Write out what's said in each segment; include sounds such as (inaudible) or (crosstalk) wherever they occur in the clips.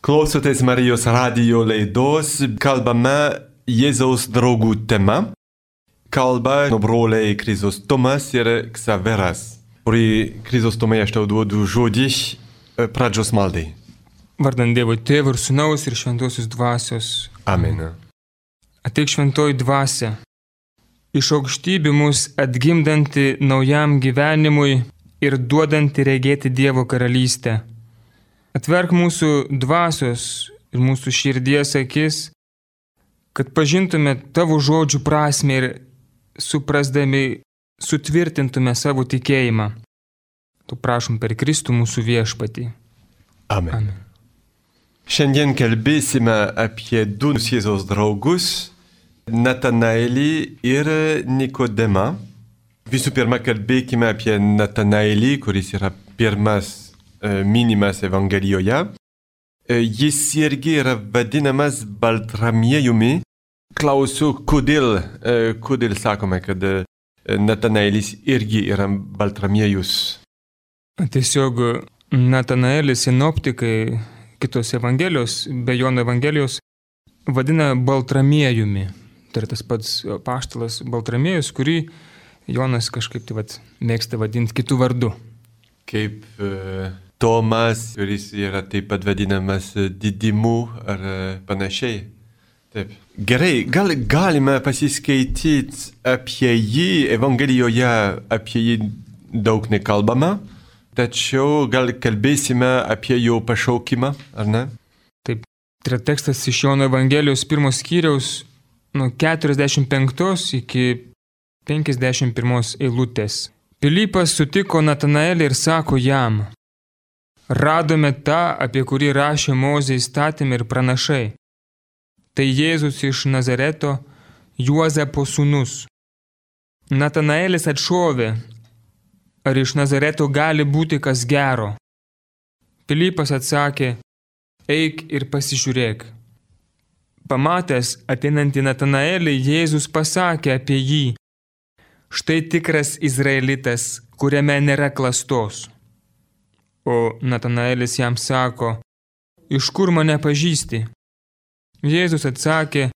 Klausotės Marijos radio laidos, kalbame Jėzaus draugų tema. Kalba broliai Krizostomas ir Ksaveras, kurį Krizostomai aš tau duodu žodį e, pradžios maldai. Vardant Dievo Tėvų ir Sūnaus ir Šventosios Dvasios. Amen. Ateik šventoji dvasia, iš aukštybių mus atgimdanti naujam gyvenimui ir duodanti regėti Dievo karalystę. Atverk mūsų dvasios ir mūsų širdies akis, kad pažintume tavo žodžių prasme ir suprasdami sutvirtintume savo tikėjimą. Tu prašom per Kristų mūsų viešpatį. Amen. Amen. Šiandien kalbėsime apie du Jėzaus draugus - Natanaelį ir Nikodemą. Visų pirma, kalbėkime apie Natanaelį, kuris yra pirmas minimas Evangelijoje. E, jis irgi yra vadinamas Baltramiejumi. Klausiu, kodėl, e, kodėl sakome, kad e, Natanaelis irgi yra Baltramiejus. Tiesiog Natanaelis sinoptikai kitos Evangelijos, be Jono Evangelijos, vadina Baltramiejumi. Tai yra tas pats paštalas Baltramiejus, kurį Jonas kažkaip tai vat, mėgsta vadinti kitų vardų. Kaip e, Tomas, kuris yra taip pat vadinamas didimu ar e, panašiai. Taip. Gerai, gal galime pasiskaityti apie jį, Evangelijoje apie jį daug nekalbama, tačiau gal kalbėsime apie jo pašaukimą, ar ne? Taip, tai yra tekstas iš Jono Evangelijos pirmos skyriaus nuo 45 iki 51 eilutės. Pilypas sutiko Natanaelį ir sako jam, radome tą, apie kurį rašė Mozė įstatymai ir pranašai. Tai Jėzus iš Nazareto, Juozapo sūnus. Natanaelis atšovė, ar iš Nazareto gali būti kas gero. Pilypas atsakė, eik ir pasižiūrėk. Pamatęs ateinantį Natanaelį, Jėzus pasakė apie jį, štai tikras izraelitas, kuriame nėra klastos. O Natanaelis jam sako, iš kur mane pažįsti? Jėzus atsakė,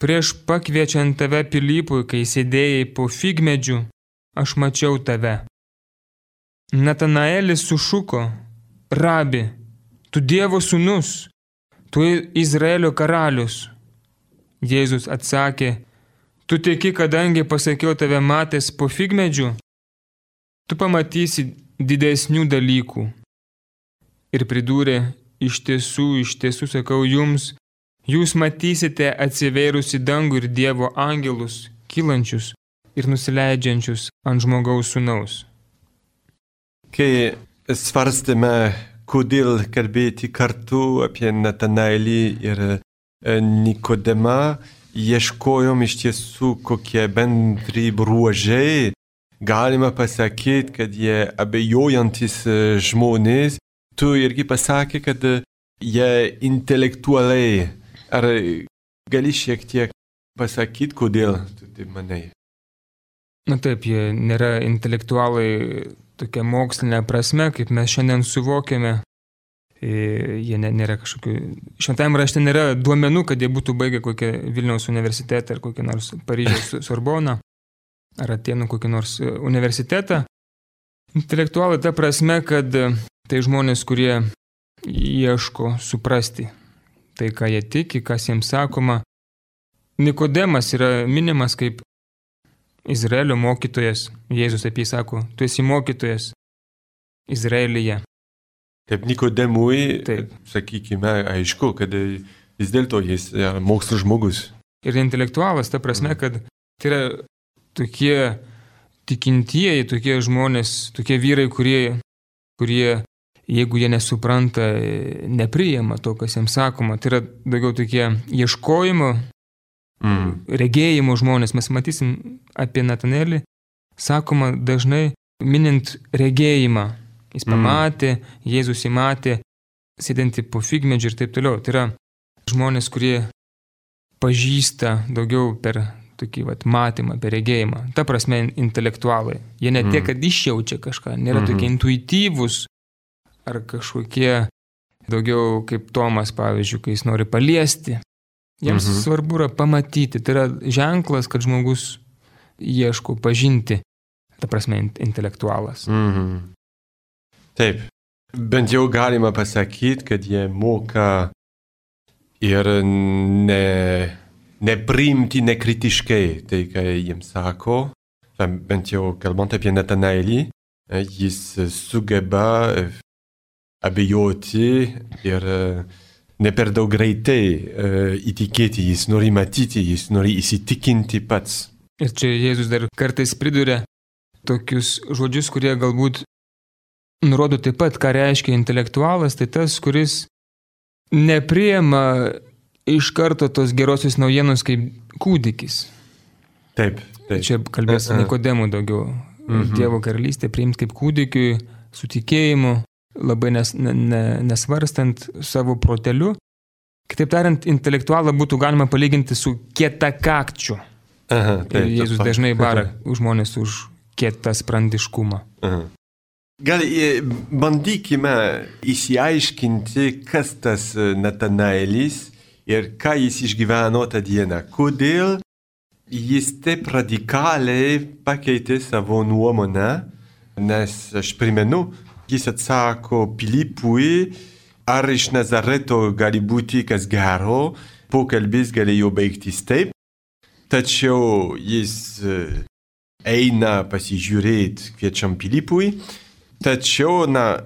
prieš pakviečiant tave Pilypui, kai sėdėjai po figmedžių, aš mačiau tave. Natanaelis sušuko, rabi, tu Dievo sūnus, tu Izraelio karalius. Jėzus atsakė, tu tiki, kadangi pasakiau tave matęs po figmedžių, tu pamatysi didesnių dalykų. Ir pridūrė, iš tiesų, iš tiesų sakau jums, jūs matysite atsivėrusi dangų ir Dievo angelus, kylančius ir nusileidžiančius ant žmogaus sūnaus. Kai svarstėme, kodėl kalbėti kartu apie Natanaelį ir e, Nikodemą, ieškojom iš tiesų kokie bendri bruožai. Galima pasakyti, kad jie abejojantis e, žmonės. Tu irgi pasakė, kad e, jie intelektualiai. Ar gali šiek tiek pasakyti, kodėl tu taip manai? Na taip, jie nėra intelektualai tokia mokslinė prasme, kaip mes šiandien suvokiame. E, Jie nėra kažkokių... Šventajame rašte nėra duomenų, kad jie būtų baigę kokią Vilniaus universitetą ar kokią nors Paryžiaus Sorboną ar Atenų kokį nors e, universitetą. Intelektualai ta prasme, kad e, tai žmonės, kurie ieško suprasti tai, ką jie tiki, kas jiems sakoma. Nikodemas yra minimas kaip Izraelio mokytojas. Jėzus apie jį sako, tu esi mokytojas Izraelyje. Kaip Nikodemui, Taip. sakykime, aišku, kad vis dėlto jis yra mokslo žmogus. Ir intelektualas, ta prasme, kad tai yra tokie tikintieji, tokie žmonės, tokie vyrai, kurie, kurie jeigu jie nesupranta, nepriima to, kas jiems sakoma, tai yra daugiau tokie ieškojimo, Mm. regėjimo žmonės. Mes matysim apie Natanelį, sakoma dažnai minint regėjimą. Jis Mm. pamatė, Jėzus įmatė, sėdinti po figmedžiu ir taip toliau. Tai yra žmonės, kurie pažįsta daugiau per tokį vat, matymą, per regėjimą. Ta prasme, intelektualai. Jie ne tiek, Mm. kad išjaučia kažką, nėra Mhm. tokie intuityvūs ar kažkokie daugiau kaip Tomas, pavyzdžiui, kai jis nori paliesti. Jiems mhm. svarbu yra pamatyti, tai yra ženklas, kad žmogus ieško pažinti, ta prasme, intelektualas. Mhm. Taip, bent jau galima pasakyti, kad jie moka ir ne, nepriimti nekritiškai tai, ką jiems sako, bent jau kalbant apie Natanaelį, jis sugeba abejoti ir ne per daug greitai įtikėti, jis nori matyti, jis nori įsitikinti pats. Ir čia Jėzus dar kartais priduria tokius žodžius, kurie galbūt nurodo taip pat, ką reiškia intelektualas, tai tas, kuris nepriema iš karto tos gerosios naujienos kaip kūdikis. Taip, taip. Čia kalbės uh -uh. Nikodemų daugiau. Mhm. -huh. Dievo karalystė priimti kaip kūdikiui, su tikėjimu, labai nes, ne, ne, nesvarstant savo proteliu. Kitaip tariant, intelektualą būtų galima palyginti su kietakakčiu. Aha, taip, ir Jėzus dažnai bara žmonės už kietą sprandiškumą. Aha. Gal bandykime įsiaiškinti, kas tas e, Natanaelis ir ką jis išgyveno tą dieną. Kodėl jis taip radikaliai pakeitė savo nuomonę, nes aš primenu, jis atsako Pilipui, ar iš Nazareto gali būti kas gero, pokalbis galėjo baigtis taip, tačiau jis e, eina pasižiūrėti kviečiam Pilipui, tačiau, na,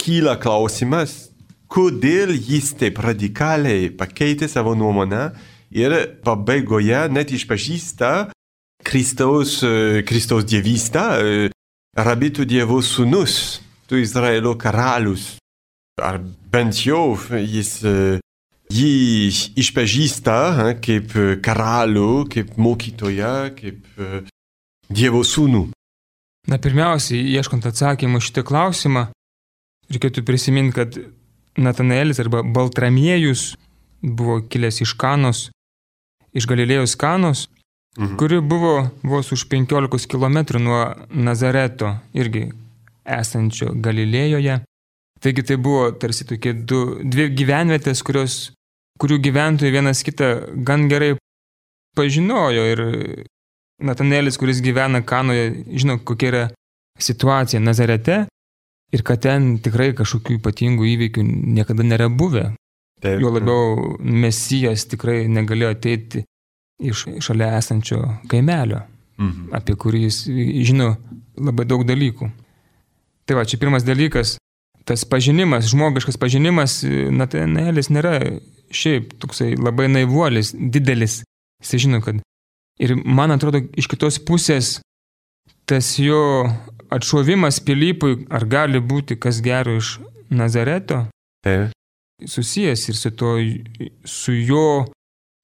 kyla klausimas, kodėl jis taip radikaliai pakeitė savo nuomonę ir pabaigoje net išpažįsta Kristaus, e, Kristaus dievystą, e, rabitų dievo sūnus tu Izraelio karalius. Ar bent jau jis jį išpažįsta kaip karalių, kaip mokytoją, kaip Dievo sūnų. Na pirmiausiai, ieškant atsakymą šitą klausimą, reikėtų prisiminti, kad Natanaelis arba Baltramiejus buvo kilęs iš Kanos, iš Galilėjos Kanos, mhm. kuri buvo vos už 15 km nuo Nazareto, irgi esančio Galilėjoje. Taigi tai buvo tarsi tokie du, dvi gyvenvietės, kurios, kurių gyventojai vienas kitą gan gerai pažinojo ir Natanėlis, kuris gyvena Kanoje, žino, kokia yra situacija Nazarete ir kad ten tikrai kažkokių ypatingų įvykių niekada nėra buvę. Taip. Jo labiau Mesijas tikrai negalėjo ateiti iš šalia esančio kaimelio, mhm. apie kurį jis žino labai daug dalykų. Tai va, čia pirmas dalykas, tas pažinimas, žmogiškas pažinimas, Natanaelis nėra šiaip toksai labai naivuolis, didelis. Jis žino, kad. Ir man atrodo, iš kitos pusės tas jo atšovimas Pilypui, ar gali būti kas gero iš Nazareto, Taip. susijęs ir su, to, su jo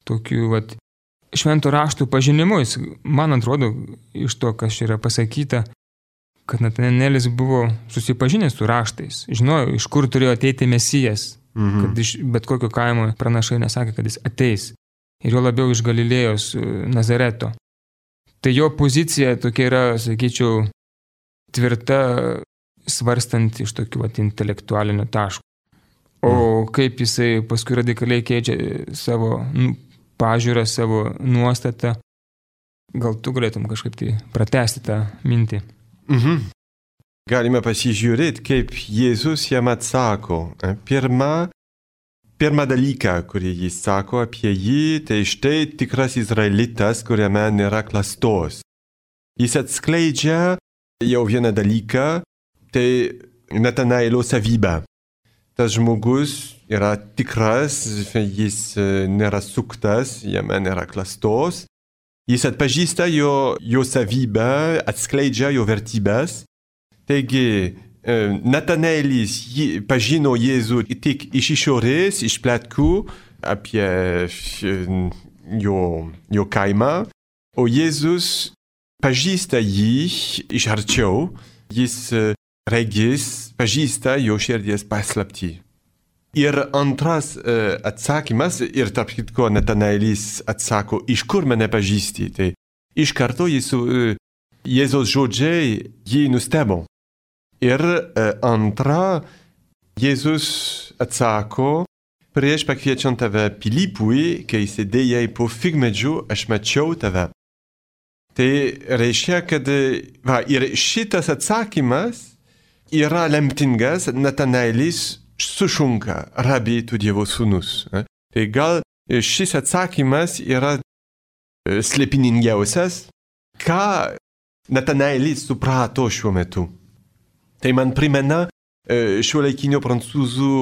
tokiu vat, švento raštų pažinimu. Jis, man atrodo, iš to, kas yra pasakyta, kad Natanelis buvo susipažinęs su raštais, žinojo, iš kur turėjo ateiti Mesijas, mhm. kad iš bet kokio kaimo pranašai nesakė, kad jis ateis. Ir jo labiau iš Galilėjos e, Nazareto. Tai jo pozicija tokia yra, sakyčiau, tvirta, svarstant iš tokių vat, intelektualinių taškų. O mhm. kaip jisai paskui radikaliai keičia savo nu, pažiūrą, savo nuostatą, gal tu galėtum kažkaip tai pratesti tą mintį. Mhm. Galime pasižiūrėti, kaip Jėzus jam atsako. Pirma, pirmą dalyką, kurį jis sako apie jį, tai štai tikras izraelitas, kuriame nėra klastos. Jis atskleidžia jau vieną dalyką, tai Natanaelo savybę. Tas žmogus yra tikras, jis nėra suktas, jame nėra klastos. Jis atpažįsta jo, jo savybę, atskleidžia jo vertybės. Taigi, e, Natanaelis pažino Jėzų tik iš išorės, iš platkų apie e, jo, jo kaimą, o Jėzus pažįsta jį iš arčiau, jis e, regis pažįsta jo širdies paslaptį. Ir antras uh, atsakymas, ir tarp kitko Natanaelis atsako, iš kur mane pažįsti. Tai iš karto jis, uh, Jėzos žodžiai jį nustebo. Ir uh, antra, Jėzus atsako, prieš pakviečiant tave Pilypui, kai sėdėjai po figmedžiu, aš mačiau tave. Tai reiškia, kad va, ir šitas atsakymas yra lemtingas, Natanaelis sušunka, rabi tu Dievo sūnus. Tai gal šis atsakymas yra e, slepiningiausias, ką Natanaelis suprato šiuo metu. Tai man primena e, šio laikinio prancūzų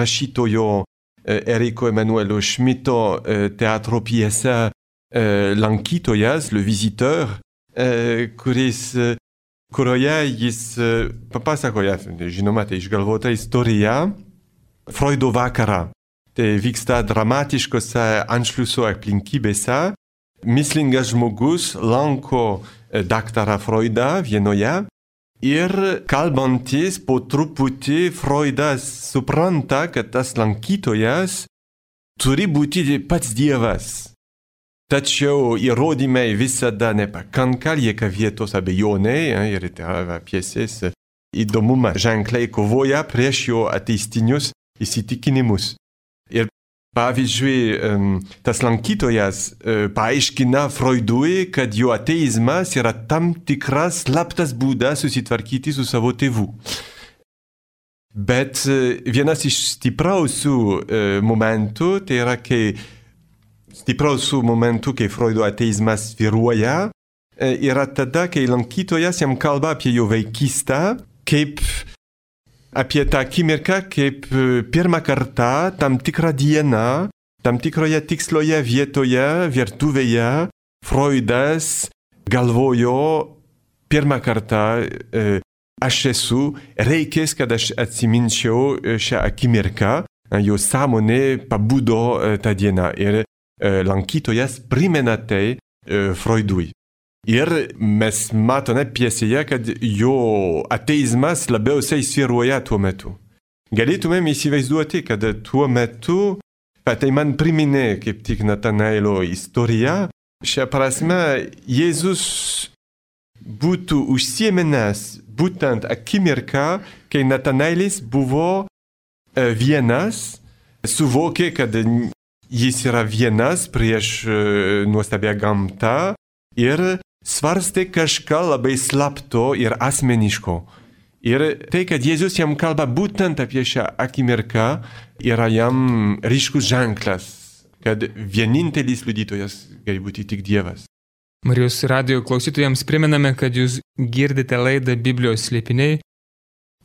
rašytojo e, Eriko Emanuelo Schmidto teatro pjesę lankytojas, le visiteur, kuris, kurioje jis papasakoja, žinoma, tai išgalvota istorija Freudo vakarą. Tai vyksta dramatiškose anšliuso aplinkybėse. Mislingas žmogus lanko daktarą Freudą vienoje ir kalbantis po truputį Freudas supranta, kad tas lankytojas turi būti pats Dievas. Tačiau įrodymai visada nepakanka, lieka vietos abejonei ir tai piesės įdomumą ženkliai kovoja prieš jo ateistinius įsitikinimus. Ir pavyzdžiui, tas lankytojas paaiškina Freudui, kad jo ateizmas yra tam tikras slaptas būdas susitvarkyti su savo tėvu. Bet vienas iš stipriausių momentų, tai yra, kai stipriausių momentų, kai Freudo ateizmas viruoja, yra tada, kai lankytojas jam kalba apie jo vaikystę, kaip apie tą akimirką, kaip pirmą kartą, tam tikrą dieną, tam tikroje tiksloje vietoje, virtuvėje, Freudas galvojo pirmą kartą, aš esu, reikės, kad aš atsiminčiau šią akimirką, jo sąmonė pabudo tą dieną. Ir lankytojas primena tai Freudui. Ir mes matome piesėje, kad jo ateizmas labiausiai sviruoja tuo metu. Galėtumėm įsivaizduoti, kad tuo metu, tai man priminė kaip tik Natanaelo istoriją, šią prasme Jėzus būtų užsiemenęs būtent akimirką, kai Natanaelis buvo vienas, suvokė, kad jis yra vienas prieš nuostabią gamtą ir svarstė kažką labai slapto ir asmeniško. Ir tai, kad Jėzus jam kalba būtent apie šią akimirką, yra jam ryškus ženklas, kad vienintelis liudytojas gali būti tik Dievas. Marijos radio klausytojams priminame, kad jūs girdite laidą Biblijos slėpiniai.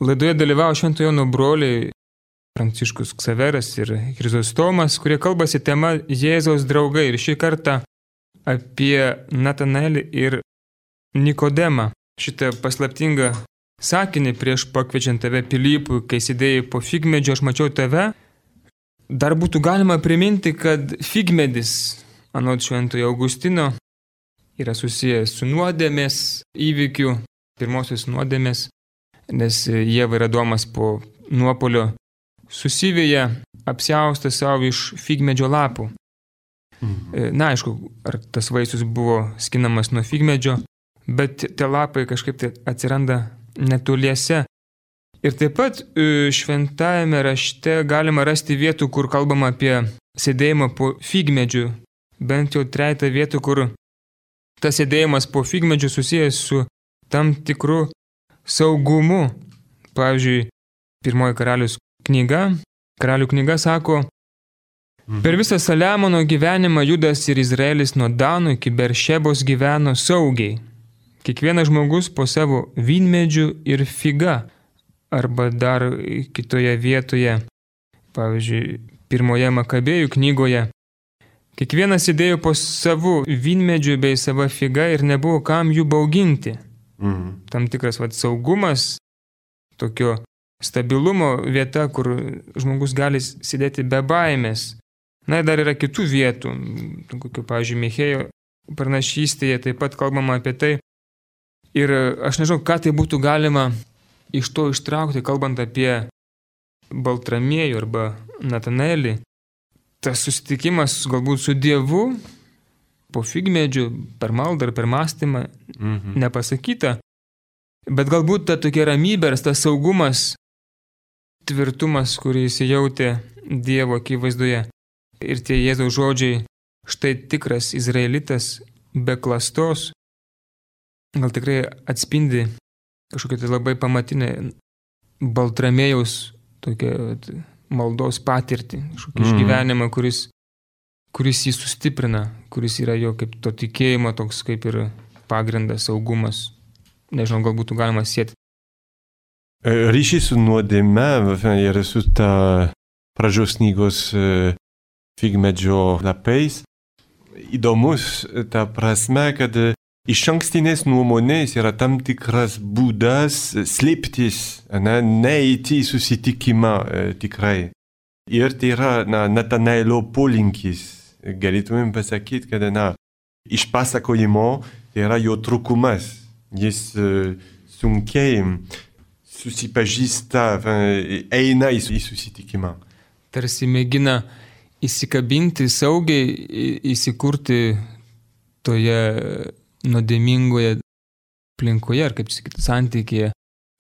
Laidoje dalyvavo šventojo nu broliai Pranciškus Ksaveras ir Krizostomas, kurie kalbasi tema Jėzaus draugai ir šį kartą apie Natanaelį ir Nikodemą. Šitą paslaptingą sakinį prieš pakviečiant tave Pilypui, kai sėdėjai po figmedžio, aš mačiau tave. Dar būtų galima priminti, kad figmedis, anot šventojo Augustino, yra susijęs su nuodėmės įvykiu, pirmosios nuodėmės, nes Jėva ir Adomas po nuopolio susivėja apsiaustą savo iš figmedžio lapų. Mhm. Na, aišku, ar tas vaisius buvo skinamas nuo figmedžio, bet tie lapai kažkaip tai atsiranda netoliese. Ir taip pat šventajame rašte galima rasti vietų, kur kalbama apie sėdėjimą po figmedžiu. Bent jau trejata vietų, kur tas sėdėjimas po figmedžiu susijęs su tam tikru saugumu. Pavyzdžiui, pirmoji karalius knyga, karalių knyga sako, per visą Saliamono gyvenimą Judas ir Izraelis nuo Danų iki Beršebos gyveno saugiai. Kiekvienas žmogus po savo vynmedžių ir figa, arba dar kitoje vietoje, pavyzdžiui, pirmoje Makabėjų knygoje. Kiekvienas sėdėjo po savo vynmedžių bei savo figa ir nebuvo kam jų bauginti. Mhm. Tam tikras vat, saugumas, tokio stabilumo vieta, kur žmogus gali sėdėti be baimės. Na ir dar yra kitų vietų, kokiu, pavyzdžiui, Michėjo pranašystėje taip pat kalbama apie tai. Ir aš nežinau, ką tai būtų galima iš to ištraukti, kalbant apie Baltramiejų arba Natanelį. Tas susitikimas galbūt su Dievu po figmedžiu, per maldą ar per mąstymą mhm. nepasakyta, bet galbūt ta tokia ramybė ir tas saugumas tvirtumas, kurį jis jautė Dievo akivaizdoje. Ir tie Jėzaus žodžiai, štai tikras izraelitas be klastos, gal tikrai atspindi kažkokią tai labai pamatinę Baltramėjaus tokią maldos patirtį, kažkokį mm. išgyvenimą, kuris, kuris jį sustiprina, kuris yra jo kaip to tikėjimo toks kaip ir pagrindas, saugumas. Nežinau, gal būtų galima sėti. Ryšys su nuodėme ir su ta pradžios knygos figmedžio lapais įdomus ta prasme, kad iš ankstinės nuomonės yra tam tikras būdas slėptis, ne, neįti į susitikimą e, tikrai. Ir tai yra na, Natanaelo polinkis. Galėtumėm pasakyti, kad na, iš pasakojimo tai yra jo trūkumas. Jis e, sunkiai susipažįsta, eina į susitikimą. Tarsi mėgina įsikabinti saugiai, įsikurti toje nuodėmingoje aplinkoje, ar kaip sakyti, santykėje,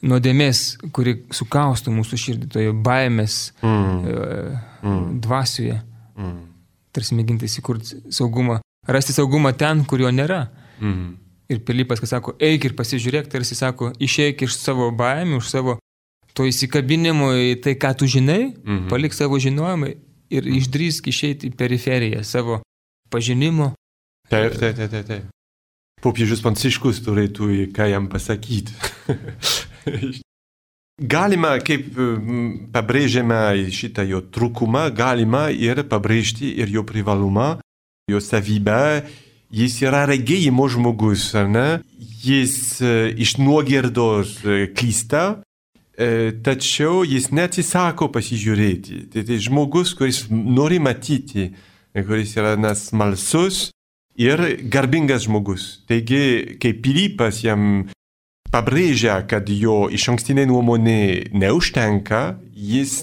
nuodėmės, kuri sukaustų mūsų širdį, toje baimės mm. mm. dvasioje. Mm. Tarsi mėginti įsikurti saugumą, rasti saugumą ten, kurio nėra. Mm. Ir Pilypas, kas sako, eik ir pasižiūrėk, tarsi sako, išeik iš savo baimių, iš savo to įsikabinimo į tai, ką tu žinai, mm -hmm. palik savo žinojimą ir išdrįsk išeiti į periferiją savo pažinimo. Taip, taip, taip, taip. taip. Popiežius Pranciškus turėtų ką jam pasakyti. (laughs) galima, kaip pabrėžiame šitą jo trūkumą, galima ir pabrėžti ir jo privalumą, jo savybę. Jis yra regėjimo žmogus, ar ne? Jis iš nuogirdos klysta, tačiau jis neatsisako pasižiūrėti. Tai, tai žmogus, kuris nori matyti, kuris yra nas malsus, ir garbingas žmogus. Taigi, kai Pilypas jam pabrėžia, kad jo iš ankstinė nuomonė neužtenka, jis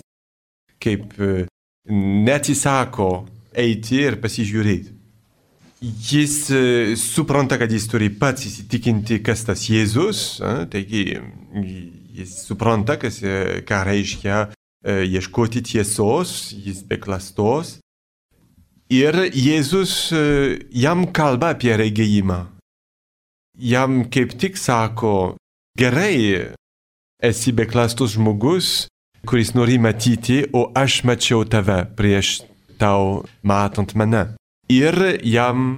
kaip e, neatsisako eiti ir pasižiūrėti. Jis e, supranta, kad jis turi pats įsitikinti, kas tas Jėzus, taigi jis supranta, kas, e, ką reiškia ieškoti tiesos, jis be klastos. Ir Jėzus e, jam kalba apie regėjimą. Jam kaip tik sako, gerai, esi beklastus žmogus, kuris nori matyti, o aš mačiau tave prieš tau matant mane. Ir jam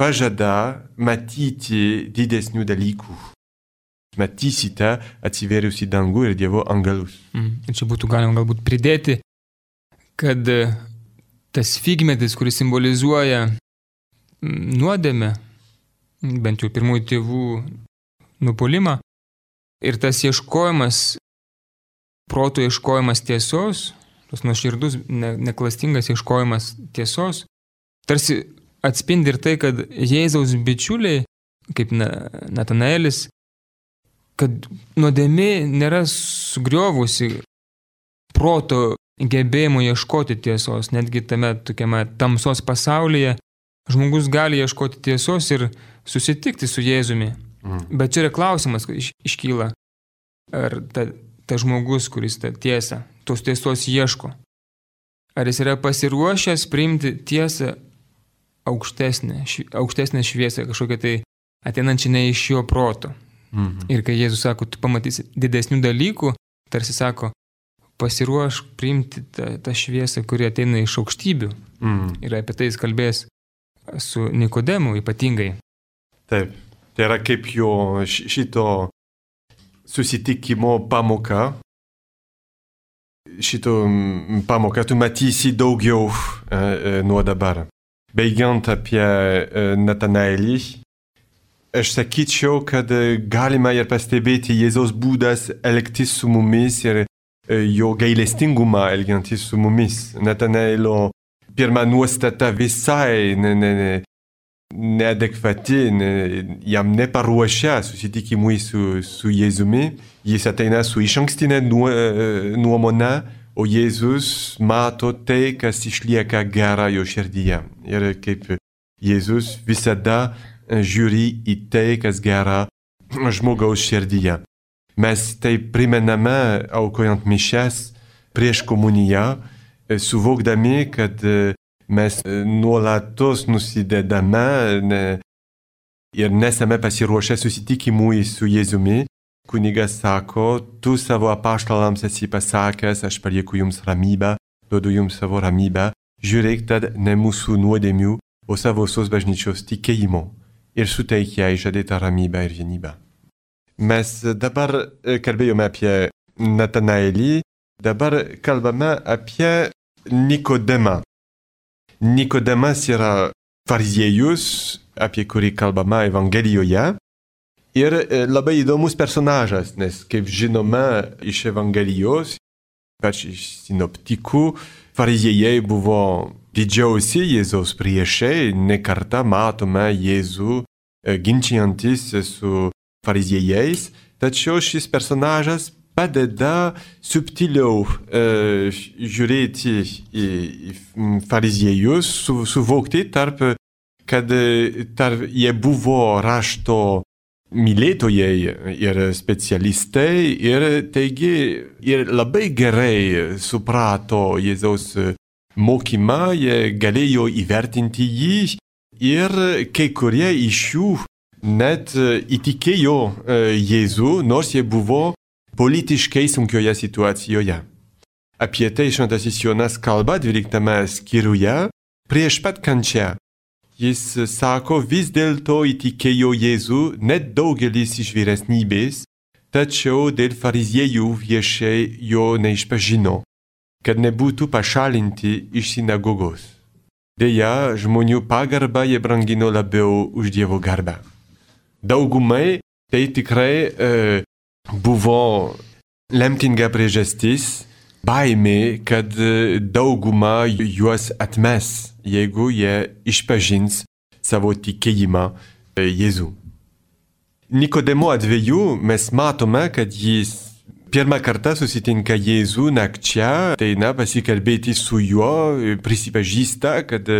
pažada matyti didesnių dalykų. Matysite atsivėrusi dangų ir Dievo angelus. Mm. Čia būtų galima galbūt pridėti, kad tas figmedis, kuris simbolizuoja nuodėmę, bent jau pirmųjų tėvų nupolimą, ir tas ieškojimas, proto ieškojimas tiesos, tas nuoširdus, ne, neklastingas ieškojimas tiesos, tarsi atspindi ir tai, kad Jėzaus bičiuliai, kaip Natanaelis, kad nuodėmė nėra sugriovusi proto gebėjimo ieškoti tiesos, netgi tame tokiame tamsos pasaulyje, žmogus gali ieškoti tiesos ir susitikti su Jėzumi. Mm. Bet čia yra klausimas, iš, iškyla, ar ta, ta žmogus, kuris tą tiesą, tos tiesos ieško, ar jis yra pasiruošęs priimti tiesą aukštesnę, š, aukštesnę šviesą, kažkokią tai ateinančią ne iš jo proto. Mm -hmm. Ir kai Jėzus sako, tu pamatysi didesnių dalykų, tarsi sako, pasiruošk priimti tą, tą šviesą, kuri ateina iš aukštybių. Mm. Ir apie tai jis kalbės su Nikodemu ypatingai. Taip, tai yra kaip jo šito susitikimo pamoka. Šito pamoką tu matysi daugiau e, e, nuo dabar. Baigiant apie e, Natanaelį, aš sakyčiau, kad galima ir pastebėti Jėzaus būdas elgtis su mumis ir jo gailestingumą elgiantis su mumis. Natanaelo pirma nuostata visai ne, ne, ne, neadekvati, ne, jam neparuošia susitikimui su, su Jėzumi. Jis ateina su iš ankstinė nuomonė, o Jėzus mato tai, kas išlieka gera jo širdyje. Ir kaip Jėzus visada žiūri į tai, kas gera žmogaus širdyje. Mes tai primename aukojant mišes prieš komuniją, e, suvokdami, kad e, mes e, nuolatos nusidedame ir nesame pasiruošę susitikimui su Jėzumi. Kunigas sako, tu savo apaštalams esi pasakęs, aš palieku jums ramybę, duodu jums savo ramybę, žiūrėk tad ne mūsų nuodėmių, o savosios bažnyčios tikėjimo ir suteik jai žadėtą ramybę ir vienybę. Mes dabar kalbėjome apie Natanaelį, dabar kalbame apie Nikodemą. Nikodemas yra fariziejus, apie kurį kalbama Evangelijoje. Ir e, labai įdomus personažas, nes kaip žinome iš Evangelijos, ypač iš sinoptikų, fariziejai buvo didžiausi Jėzaus priešai, nekarta matome Jėzų e, ginčiantis su fariziejais, tačiau šis personažas padeda subtiliau e, žiūrėti į, į fariziejus, su, suvokti tarp kad e, tar, jie buvo rašto mylėtojai ir specialistai ir taigi ir labai gerai suprato Jėzaus mokymą, jie galėjo įvertinti jį ir kai kurie iš jų net įtikėjo e, Jėzų, nors jie buvo politiškai sunkioje situacijoje. Apie tai šventasis Jonas kalba 12 skyriuje prieš pat kančią. Jis sako, vis dėlto įtikėjo Jėzų net daugelis iš vyresnybės, tačiau dėl fariziejų viešai jo neišpažino, kad nebūtų pašalinti iš sinagogos. Deja, žmonių pagarbą jie brangino labiau už Dievo garbę. Daugumai tai tikrai e, buvo lemtinga priežastis, baimė, kad e, dauguma juos atmes, jeigu jie išpažins savo tikėjimą e, Jėzų. Nikodemo atveju mes matome, kad jis pirmą kartą susitinka Jėzų nakčia, ateina pasikalbėti su juo, prisipažįsta, kad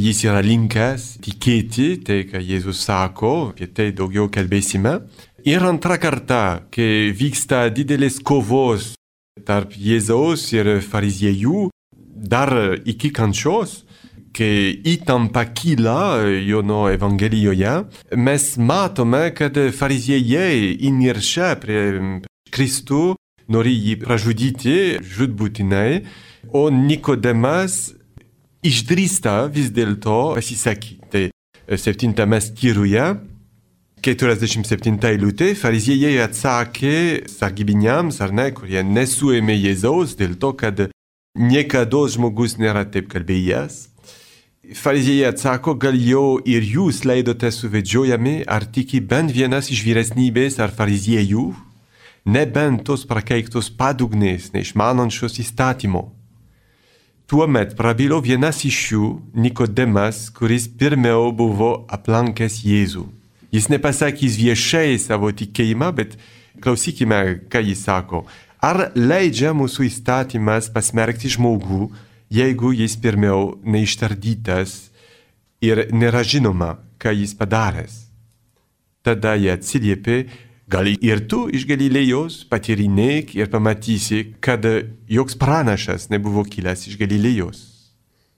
jis yra linkęs tikėti tai, ką Jėzus sako, apie tai daugiau kalbėsime. Ir antrą kartą, kai vyksta didelės kovos tarp Jėzaus ir fariziejų dar iki kančios, kai įtampa kyla Jono Evangelijoje, mes matome, kad fariziejai įniršia prie Kristų, nori jį pražudyti, žudbūtinai, o Nikodemas išdrįsta vis dėlto pasisakyti. Septintame skyriuje 47 eilutė, fariziejai atsakė sargybiniams, ar ne, kurie nesuėmė Jėzaus dėl to, kad niekada žmogus nėra taip kalbėjęs. Fariziejai atsako, gal jau ir jūs leidote suvedžiojami, ar tiki bent vienas iš vyresnybės ar fariziejų, nebent tos prakeiktos padugnės, neišmanančios įstatymo. Tuomet prabilo vienas iš jų, Nikodemas, kuris pirmiau buvo aplankęs Jėzų. Jis nepasakys viešai savo tikėjimą, bet klausykime, ką jis sako. Ar leidžia mūsų įstatymas pasmerkti žmogų, jeigu jis pirmiau neištardytas ir nėra žinoma, ką jis padaręs? Tada jie atsiliepė, gal ir tu iš Galilėjos patyrinėk ir pamatysi, kad joks pranašas nebuvo kilęs iš Galilėjos.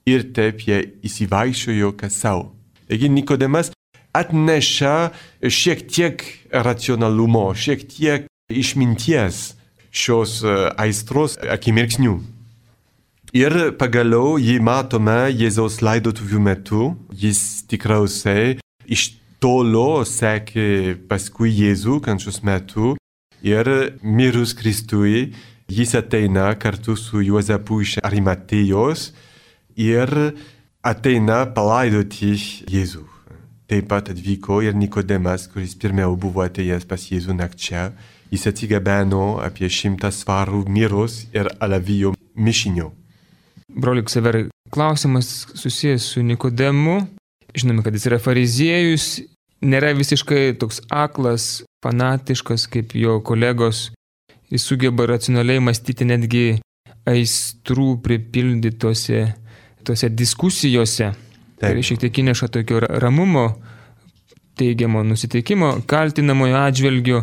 Ir taip jie įsivaišojo kas savo. Taigi Nikodemas atneša šiek tiek racionalumo, šiek tiek išminties šios e, aistros akimirksnių. Ir pagaliau jį matome Jėzaus laidotuvių metu, jis tikriausiai iš tolo sekė paskui Jėzų kančios metu ir mirus Kristui jis ateina kartu su Juozapu iš Arimatėjos ir ateina palaidoti Jėzų. Taip pat atvyko ir Nikodemas, kuris pirmiau buvo atėjęs pas Jėzų nakčia. Jis atsigabeno apie šimtą svarų miros ir alavijo mišinio. Brolik Sever, klausimas susijęs su Nikodemu. Žinome, kad jis yra fariziejus, nėra visiškai toks aklas, fanatiškas kaip jo kolegos. Jis sugeba racionaliai mąstyti netgi aistrų pripildytose tose diskusijose. Tai šiek tiek įneša tokio ramumo, teigiamo nusiteikimo, kaltinamojo atžvilgiu.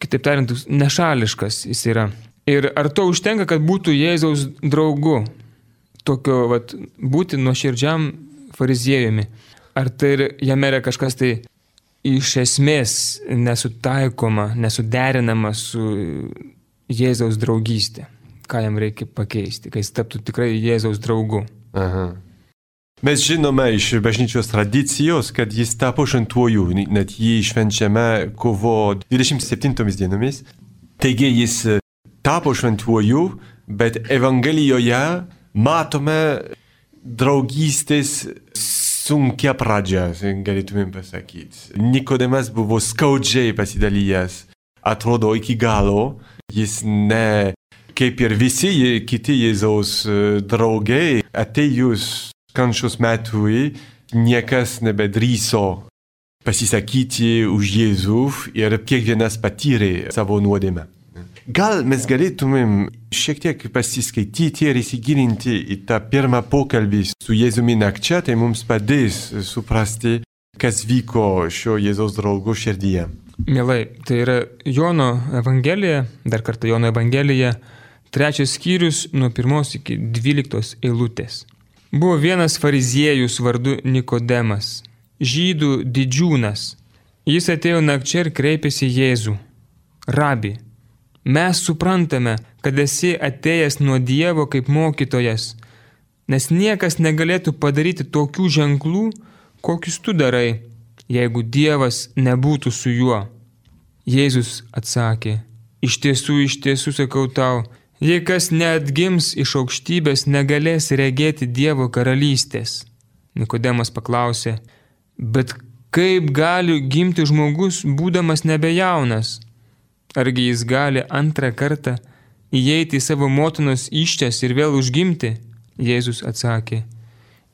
kitaip tariant, nešališkas jis yra. Ir ar to užtenka, kad būtų Jėzaus draugu, tokio, vat, būti nuoširdžiam fariziejumi? Ar tai ir jame yra kažkas tai iš esmės nesutaikoma, nesuderinama su Jėzaus draugystė? Ką jam reikia pakeisti, kai jis taptų tikrai Jėzaus draugu? Aha. Mes žinome iš bažnyčios tradicijos, kad jis tapo šventuoju, net jį švenčiame kovo 27 dienomis. Taigi jis tapo šventuoju, bet Evangelijoje matome draugystės sunkia pradžia, galėtumėm pasakyti. Nikodemas buvo skaudžiai pasidalijęs, atrodo iki galo, jis ne kaip ir visi kiti Jėzaus draugai, atėjus kančios metui niekas nebedryso pasisakyti už Jėzų ir kiekvienas patyrė savo nuodėmę. Gal mes galėtumėm šiek tiek pasiskaityti ir įsigilinti į tą pirmą pokalbį su Jėzumi nakčia, tai mums padės suprasti, kas vyko šio Jėzaus draugo širdyje. Mielai, tai yra Jono Evangelija, dar kartą Jono Evangelija, trečias skyrius nuo pirmos iki dvyliktos eilutės. Buvo vienas fariziejus vardu Nikodemas, žydų didžiūnas. Jis atėjo nakčia ir kreipėsi Jėzų. Rabi, mes suprantame, kad esi atėjęs nuo Dievo kaip mokytojas, nes niekas negalėtų padaryti tokių ženklų, kokius tu darai, jeigu Dievas nebūtų su juo. Jėzus atsakė, iš tiesų, iš tiesų sakau tau, Jei kas neatgims iš aukštybės, negalės regėti Dievo karalystės. Nikodemas paklausė, bet kaip gali gimti žmogus, būdamas nebejaunas? Argi jis gali antrą kartą įeiti į savo motinos iščias ir vėl užgimti? Jėzus atsakė,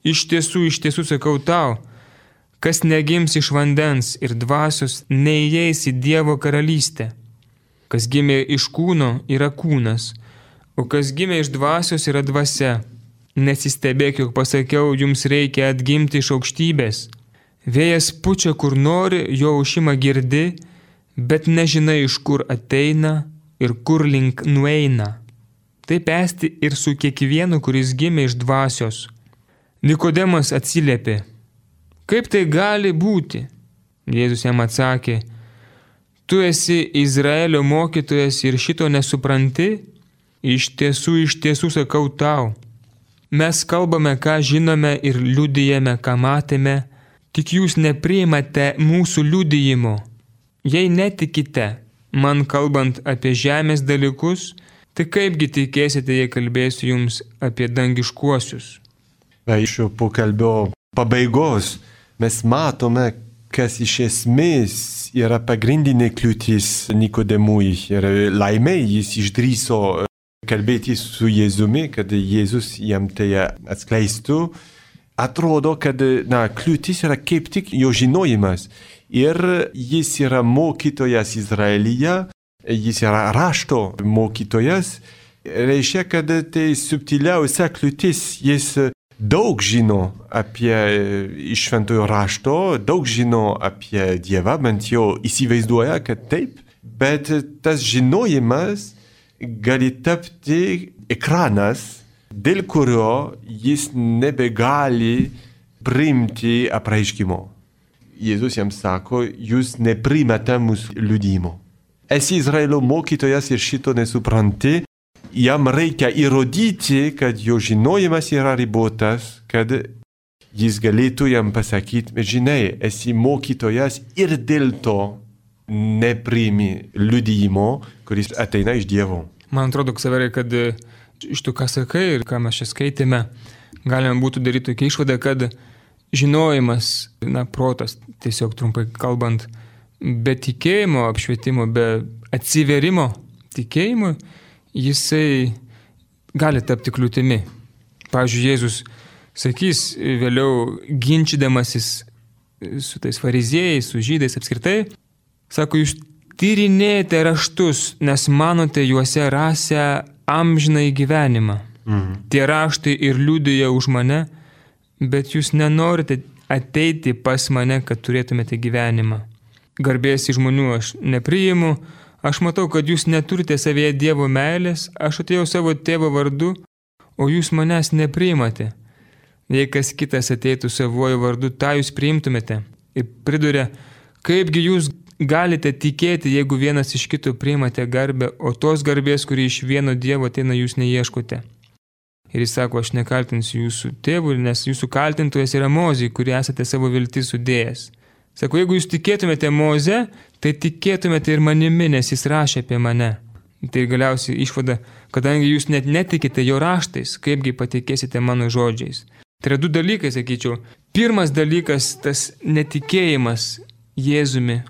iš tiesų, iš tiesų sakau tau, kas negims iš vandens ir dvasios, neįeis į Dievo karalystę. Kas gimė iš kūno, yra kūnas o kas gimė iš dvasios yra dvasia. Nesistebėk, jog pasakiau, jums reikia atgimti iš aukštybės. Vėjas pučia kur nori, jo aušimą girdi, bet nežinai iš kur ateina ir kur link nueina. Taip esti ir su kiekvienu, kuris gimė iš dvasios. Nikodemas atsiliepė, kaip tai gali būti? Jėzus jam atsakė, tu esi Izraelio mokytojas ir šito nesupranti? Iš tiesų, iš tiesų sakau tau, mes kalbame, ką žinome ir liudijame, ką matėme, tik jūs nepriimate mūsų liudijimo. Jei netikite, man kalbant apie žemės dalykus, tai kaipgi tikėsite, jei kalbėsiu jums apie dangiškuosius. Iš šio pokalbio pabaigos mes matome, kas iš esmės yra pagrindinė kliūtis Nikodemui ir laimė jis išdryso kalbėti su Jėzumi, kad Jėzus jam tai atskleistų, atrodo, kad na, kliūtis yra kaip tik jo žinojimas. Ir jis yra mokytojas Izraelyje, jis yra rašto mokytojas, reiškia, kad tai subtiliausia kliūtis, jis daug žino apie iš šventojo rašto, daug žino apie Dievą, bent jau įsivaizduoja, kad taip, bet tas žinojimas gali tapti ekranas, dėl kurio jis nebegali priimti apreiškimo. Jėzus jam sako, jūs neprimate mūsų liudimo. Esi Izraelio mokytojas ir šito nesupranti, jam reikia įrodyti, kad jo žinojimas yra ribotas, kad jis galėtų jam pasakyti, žinai, esi mokytojas ir dėl to nepriimi liudijimo, kuris ateina iš Dievo. Man atrodo, Ksaverai, kad e, iš to, ką sakai ir ką mes čia skaitėme, galima būtų daryti tokia išvada, kad žinojimas, na, protas, tiesiog trumpai kalbant, be tikėjimo apšvietimo, be atsiverimo tikėjimui, jisai gali tapti kliūtimi. Pavyzdžiui, Jėzus sakys vėliau ginčydamasis su tais fariziejais, su žydais apskritai, Sako, jūs tyrinėjate raštus, nes manote juose rasę amžinai gyvenimą. Mhm. Tie raštai ir liūdėja už mane, bet jūs nenorite ateiti pas mane, kad turėtumėte gyvenimą. Garbės į žmonių aš nepriimu, Aš matau, kad jūs neturite savyje Dievo meilės, aš atėjau savo tėvo vardu, o jūs manęs nepriimate. Jei kas kitas ateitų savoju vardu, tą jūs priimtumėte. Ir priduria, kaipgi jūs galite tikėti, jeigu vienas iš kito priimate garbę, o tos garbės, kuri iš vieno Dievo ateina, jūs neieškote. Ir jis sako, aš nekaltinsiu jūsų tėvų, nes jūsų kaltintojas yra Mozė, kurį esate savo viltį sudėjęs. Sako, jeigu jūs tikėtumėte Moze, tai tikėtumėte ir manimi, nes jis rašė apie mane. Tai galiausiai išvada, kadangi jūs net netikite jo raštais, kaipgi patikėsite mano žodžiais. Tai yra du dalykai, sakyčiau. Pirmas dalykas - tas netikėjimas Jėzumi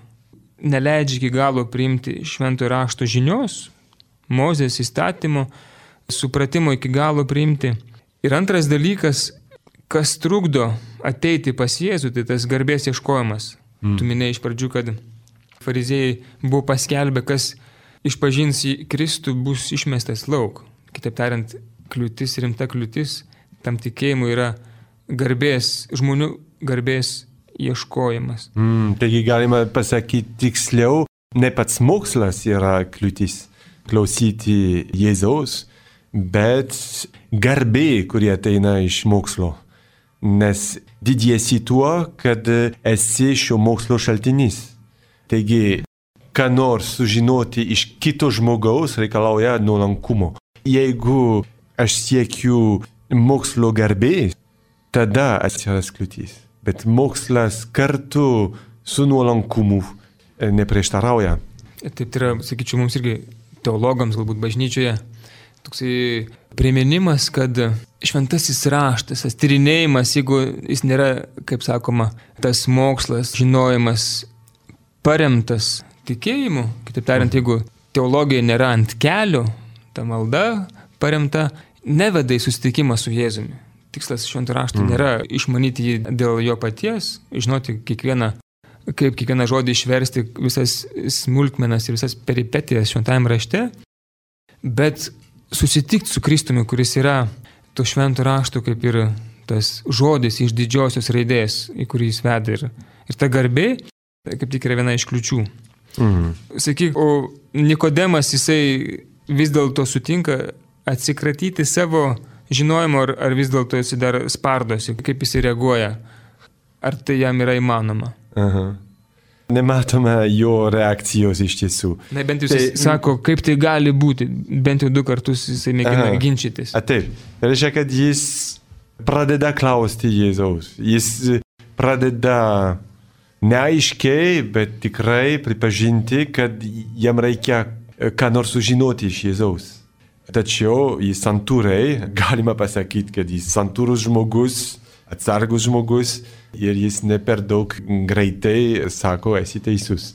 neleidžia iki galo priimti šventojo rašto žinios, Mozės įstatymo, supratimo iki galo priimti. Ir antras dalykas, kas trukdo ateiti pas Jėzų, tai tas garbės ieškojimas. Mm. Tu minėjai iš pradžių, kad fariziejai buvo paskelbę, kas išpažins į Kristų, bus išmestas lauk. Kitaip tariant, kliūtis, rimta kliūtis tam tikėjimui yra garbės, žmonių garbės ieškojimas. Mm, taigi galima pasakyti tiksliau, ne pats mokslas yra kliūtis klausyti Jėzaus, bet garbė, kurie ateina iš mokslo. Nes didiesi tuo, kad esi šio mokslo šaltinis. Taigi, ką nors sužinoti iš kito žmogaus reikalauja nuolankumo. Jeigu aš siekiu mokslo garbės, tada atsiras kliūtis. Bet mokslas kartu su nuolankumu neprieštarauja. Taip tai yra, sakyčiau, mums irgi teologams, galbūt bažnyčioje, toksai priminimas, kad šventasis raštas, tas tyrinėjimas, jeigu jis nėra, kaip sakoma, tas mokslas, žinojimas paremtas tikėjimu, kitaip tariant, jeigu teologija nėra ant kelių, ta malda paremta, neveda į susitikimą su Jėzumi. Tikslas šventų raštų mm. nėra išmanyti jį dėl jo paties, žinoti kiekvieną kaip kiekvieną žodį išversti, visas smulkmenas ir visas peripetijas šventajame rašte, bet susitikti su Kristumi, kuris yra to šventų rašto kaip ir tas žodis iš didžiosios raidės, į kurį jis veda. Ir, ir ta garbė, kaip tik yra viena iš kliučių. Mhm. Sakyk, o Nikodemas jisai vis dėlto sutinka atsikratyti savo žinojimo, ar, ar vis dėlto jisai dar spardosi, kaip jisai reaguoja, ar tai jam yra įmanoma. Aha. Nematome jo reakcijos iš tiesų. Na, bent jau jis tai, sako, kaip tai gali būti. Bent jau du kartus jisai mėgina aha. ginčytis. A, taip. Reiškia, kad jis pradeda klausti Jėzaus. Jis pradeda neaiškiai, bet tikrai pripažinti, kad jam reikia ką nors sužinoti iš Jėzaus. Tačiau jis santūrai, (laughs) galima pasakyti, kad jis santūrus žmogus, atsargus žmogus ir jis ne per daug greitai sako, esi teisus.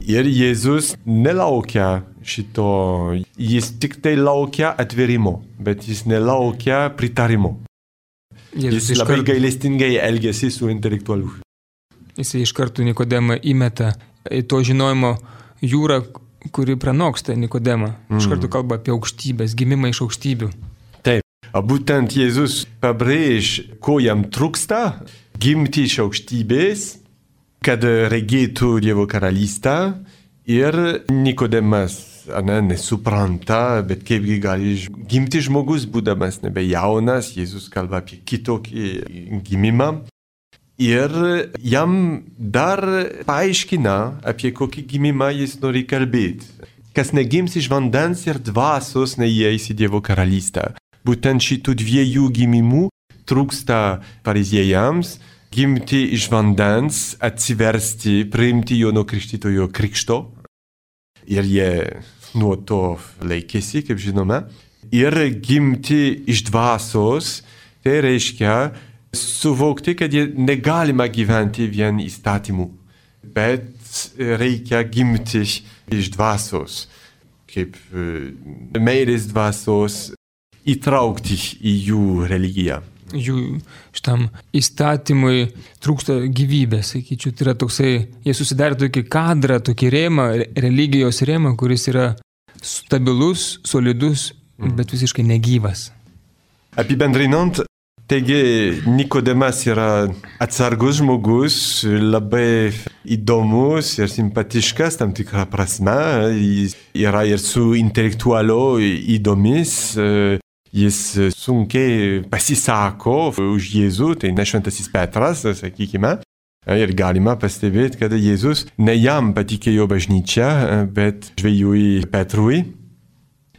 Ir Jėzus nelaukia šito, jis tik tai laukia atvirimo, bet jis nelaukia pritarimo. Jėzus jis labai kart... gailestingai elgesi su intelektualu. Jis iš karto Nikodemą įmeta į to žinojimo jūrą, kuri pranoksta Nikodemą. Mm. Iš karto kalba apie aukštybės, gimimą iš aukštybių. Taip, būtent Jėzus pabrėž, ko jam trūksta gimti iš aukštybės, kad regėtų Dievo karalystę ir Nikodemas ne, nesupranta, bet kaipgi gali gimti žmogus, būdamas nebe jaunas, Jėzus kalba apie kitokį gimimą. Ir jam dar paaiškina, apie kokį gimimą jis nori kalbėti. Kas negims iš vandens ir dvasios, neįeis į Dievo karalystę. Būtent šitų dviejų gimimų trūksta fariziejams, gimti iš vandens, atsiversti, priimti Jono Krikštytojo krikšto. Ir jie nuo to laikėsi, kaip žinome. Ir gimti iš dvasios, tai reiškia suvokti, kad negalima gyventi vien įstatymu, bet reikia gimti iš dvasios, kaip e, meilės dvasios įtraukti į jų religiją jų šitam įstatymui trūksta gyvybės, sakyčiau. Tai yra toksai, jie susidarė tokį kadrą, tokį rėmą, religijos rėmą, kuris yra stabilus, solidus, mm. bet visiškai negyvas. Apibendrinant, Taigi Nikodemas yra atsargus žmogus, labai įdomus ir simpatiškas tam tikrą prasme. Jis yra ir su intelektualu įdomis. Jis sunkiai pasisako už Jėzų, tai ne šventasis Petras, sakykime. Ir galima pastebėti, kad Jėzus ne jam patikėjo bažnyčią, bet žvėjui Petrui.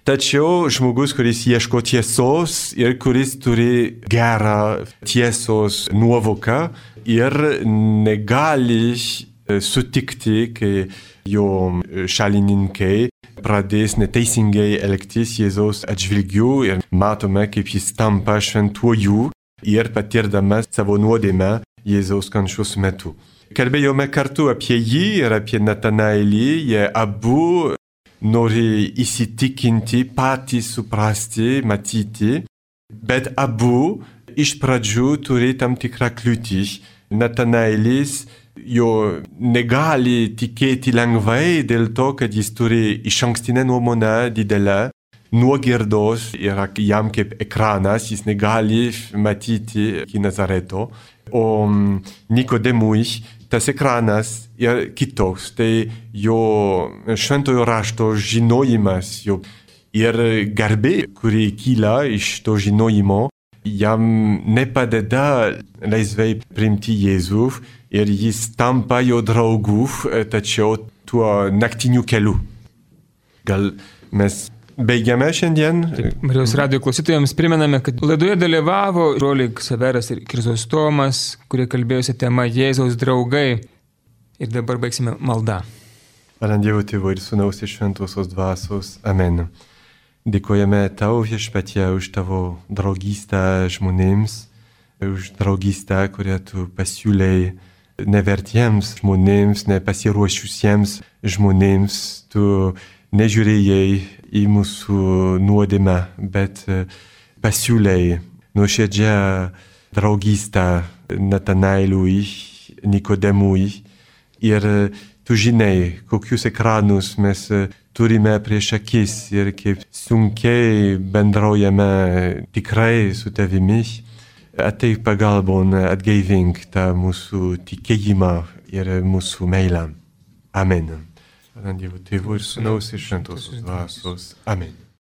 Tačiau žmogus, kuris ieško tiesos ir kuris turi gerą tiesos nuovoką ir negali e, sutikti, kai jo šalininkai pradės neteisingai elgtis Jėzaus atžvilgiu ir matome, kaip jis tampa šventuoju ir patirdamas savo nuodėmę Jėzaus kančios metu. Kalbėjome kartu apie jį ir apie Natanaelį, jie abu nori įsitikinti, patys suprasti, matyti, bet abu iš pradžių turi tam tikrą kliūtį. Natanaelis jo negali tikėti lengvai dėl to, kad jis turi iš ankstinę nuomonę didelę, nuogirdos yra jam kaip ekranas, jis negali matyti iki Nazareto, o Nikodemui tas ekranas yra kitoks, tai jo šventojo rašto žinojimas jo, ir garbė, kuri kyla iš to žinojimo, jam nepadeda laisvai priimti Jėzų ir jis tampa jo draugu, tačiau tuo naktiniu keliu. Gal mes Baigiame šiandien. Marijos radio klausytojams primename, kad laidoje dalyvavo broliai Severas ir Krizostomas, kurie kalbėjosi tema Jėzaus draugai. Ir dabar baigsime maldą. Valant Dievo Tėvo ir Sūnaus ir Šventosios Dvasios. Amen. Dėkojame tau viešpatie už tavo draugystę žmonėms, už draugystę, kurią tu pasiūlėjai nevertiems žmonėms, nepasiruošusiems žmonėms. Tu nežiūrėjai į mūsų nuodėmę, bet e, pasiūlėjai nuoširdžią draugystę Natanailui, Nikodemui ir e, tu žinai, kokius ekranus mes e, turime prieš akis ir kaip sunkiai bendraujame tikrai su tavimi. Ateik pagalbon, atgaivink tą mūsų tikėjimą ir mūsų meilę. Amen. Dievo tėvų ir sunaus ir šventosios dvasios. Amen.